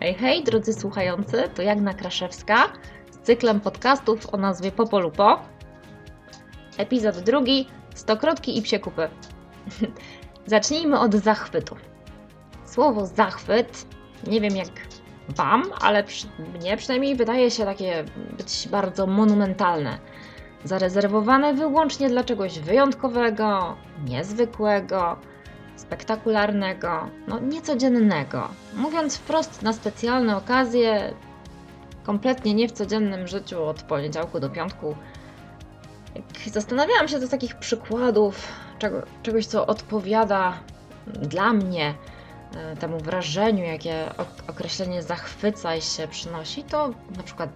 Hej, hej, drodzy słuchający, to Jagna Kraszewska z cyklem podcastów o nazwie Popolupo. Epizod drugi, stokrotki i psie kupy. Zacznijmy od zachwytu. Słowo zachwyt, nie wiem jak Wam, ale przy, mnie przynajmniej wydaje się takie być bardzo monumentalne. Zarezerwowane wyłącznie dla czegoś wyjątkowego, niezwykłego, spektakularnego, no niecodziennego. Mówiąc wprost, na specjalne okazje, kompletnie nie w codziennym życiu od poniedziałku do piątku. Zastanawiałam się do takich przykładów czego, czegoś, co odpowiada dla mnie e, temu wrażeniu, jakie określenie zachwyca i się przynosi, to na przykład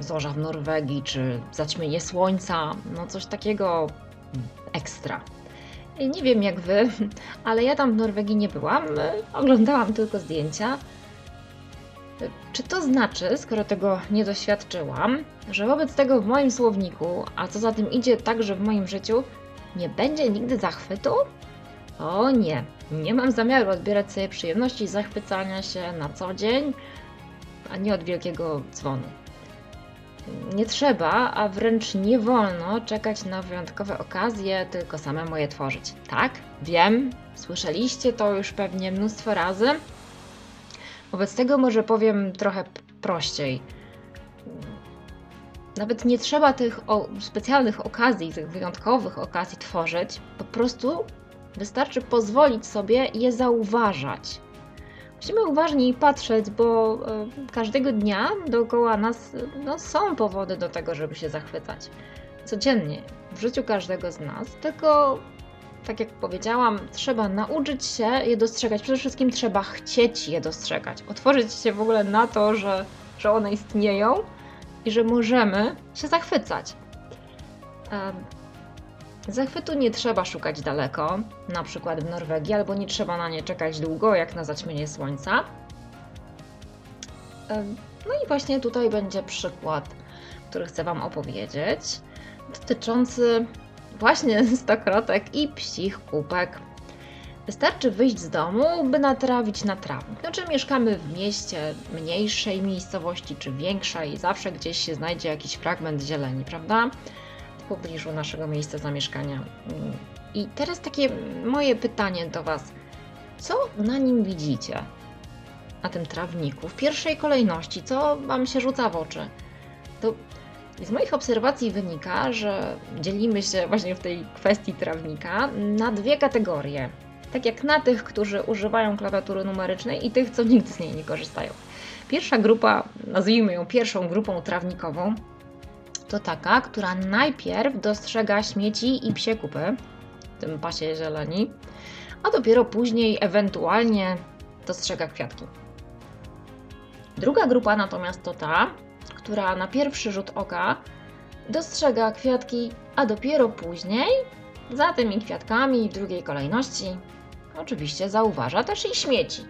zorza w Norwegii, czy zaćmienie słońca, no coś takiego ekstra. Nie wiem jak wy, ale ja tam w Norwegii nie byłam, oglądałam tylko zdjęcia. Czy to znaczy, skoro tego nie doświadczyłam, że wobec tego w moim słowniku, a co za tym idzie także w moim życiu, nie będzie nigdy zachwytu? O nie, nie mam zamiaru odbierać sobie przyjemności zachwycania się na co dzień, a nie od wielkiego dzwonu. Nie trzeba, a wręcz nie wolno czekać na wyjątkowe okazje, tylko samemu je tworzyć. Tak, wiem, słyszeliście to już pewnie mnóstwo razy. Wobec tego może powiem trochę prościej. Nawet nie trzeba tych specjalnych okazji, tych wyjątkowych okazji tworzyć, po prostu wystarczy pozwolić sobie je zauważać. Musimy uważniej patrzeć, bo e, każdego dnia dookoła nas no, są powody do tego, żeby się zachwycać. Codziennie, w życiu każdego z nas, tylko tak jak powiedziałam, trzeba nauczyć się je dostrzegać. Przede wszystkim trzeba chcieć je dostrzegać. Otworzyć się w ogóle na to, że, że one istnieją i że możemy się zachwycać. Zachwytu nie trzeba szukać daleko, na przykład w Norwegii, albo nie trzeba na nie czekać długo, jak na zaćmienie słońca. No i właśnie tutaj będzie przykład, który chcę Wam opowiedzieć, dotyczący właśnie stokrotek i psich kupek. Wystarczy wyjść z domu, by natrawić na trawnik. No, czy mieszkamy w mieście, mniejszej miejscowości, czy większej, zawsze gdzieś się znajdzie jakiś fragment zieleni, prawda? W pobliżu naszego miejsca zamieszkania. I teraz takie moje pytanie do Was. Co na nim widzicie? Na tym trawniku? W pierwszej kolejności, co Wam się rzuca w oczy? To z moich obserwacji wynika, że dzielimy się właśnie w tej kwestii trawnika na dwie kategorie. Tak jak na tych, którzy używają klawiatury numerycznej i tych, co nigdy z niej nie korzystają. Pierwsza grupa, nazwijmy ją pierwszą grupą trawnikową, to taka, która najpierw dostrzega śmieci i psie kupy w tym pasie zieleni, a dopiero później ewentualnie dostrzega kwiatki. Druga grupa natomiast to ta, która na pierwszy rzut oka dostrzega kwiatki, a dopiero później, za tymi kwiatkami w drugiej kolejności, oczywiście zauważa też i śmieci.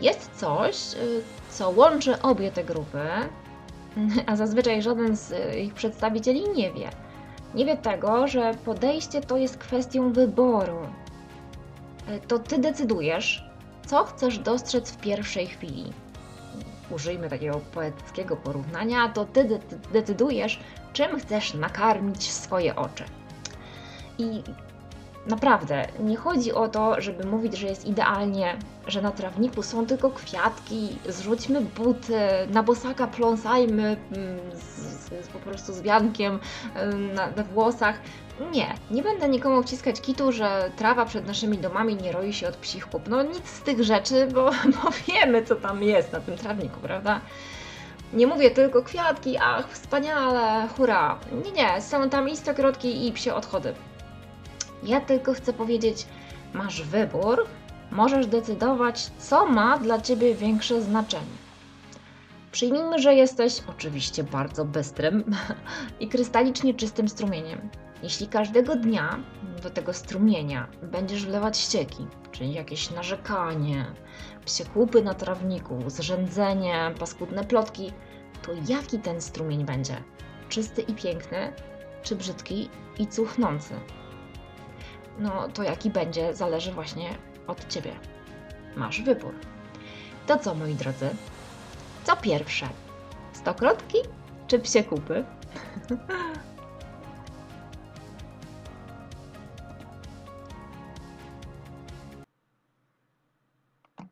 Jest coś, y, co łączy obie te grupy, a zazwyczaj żaden z ich przedstawicieli nie wie. Nie wie tego, że podejście to jest kwestią wyboru. E, to ty decydujesz, co chcesz dostrzec w pierwszej chwili. Użyjmy takiego poetyckiego porównania, to ty de decydujesz, czym chcesz nakarmić swoje oczy. I Naprawdę, nie chodzi o to, żeby mówić, że jest idealnie, że na trawniku są tylko kwiatki, zrzućmy buty, na bosaka pląsajmy mm, z, z, po prostu z wiankiem na, na włosach. Nie, nie będę nikomu wciskać kitu, że trawa przed naszymi domami nie roi się od psich kup. No nic z tych rzeczy, bo, bo wiemy co tam jest na tym trawniku, prawda? Nie mówię tylko kwiatki, ach, wspaniale, hurra. Nie, nie, są tam i stokrotki i psie odchody. Ja tylko chcę powiedzieć, masz wybór, możesz decydować, co ma dla ciebie większe znaczenie. Przyjmijmy, że jesteś oczywiście bardzo bystrym i krystalicznie czystym strumieniem. Jeśli każdego dnia do tego strumienia będziesz wlewać ścieki, czyli jakieś narzekanie, psie kłupy na trawniku, zrzędzenie, paskudne plotki, to jaki ten strumień będzie? Czysty i piękny, czy brzydki i cuchnący? No to jaki będzie, zależy właśnie od ciebie. Masz wybór. To co, moi drodzy? Co pierwsze? Stokrotki czy psie kupy?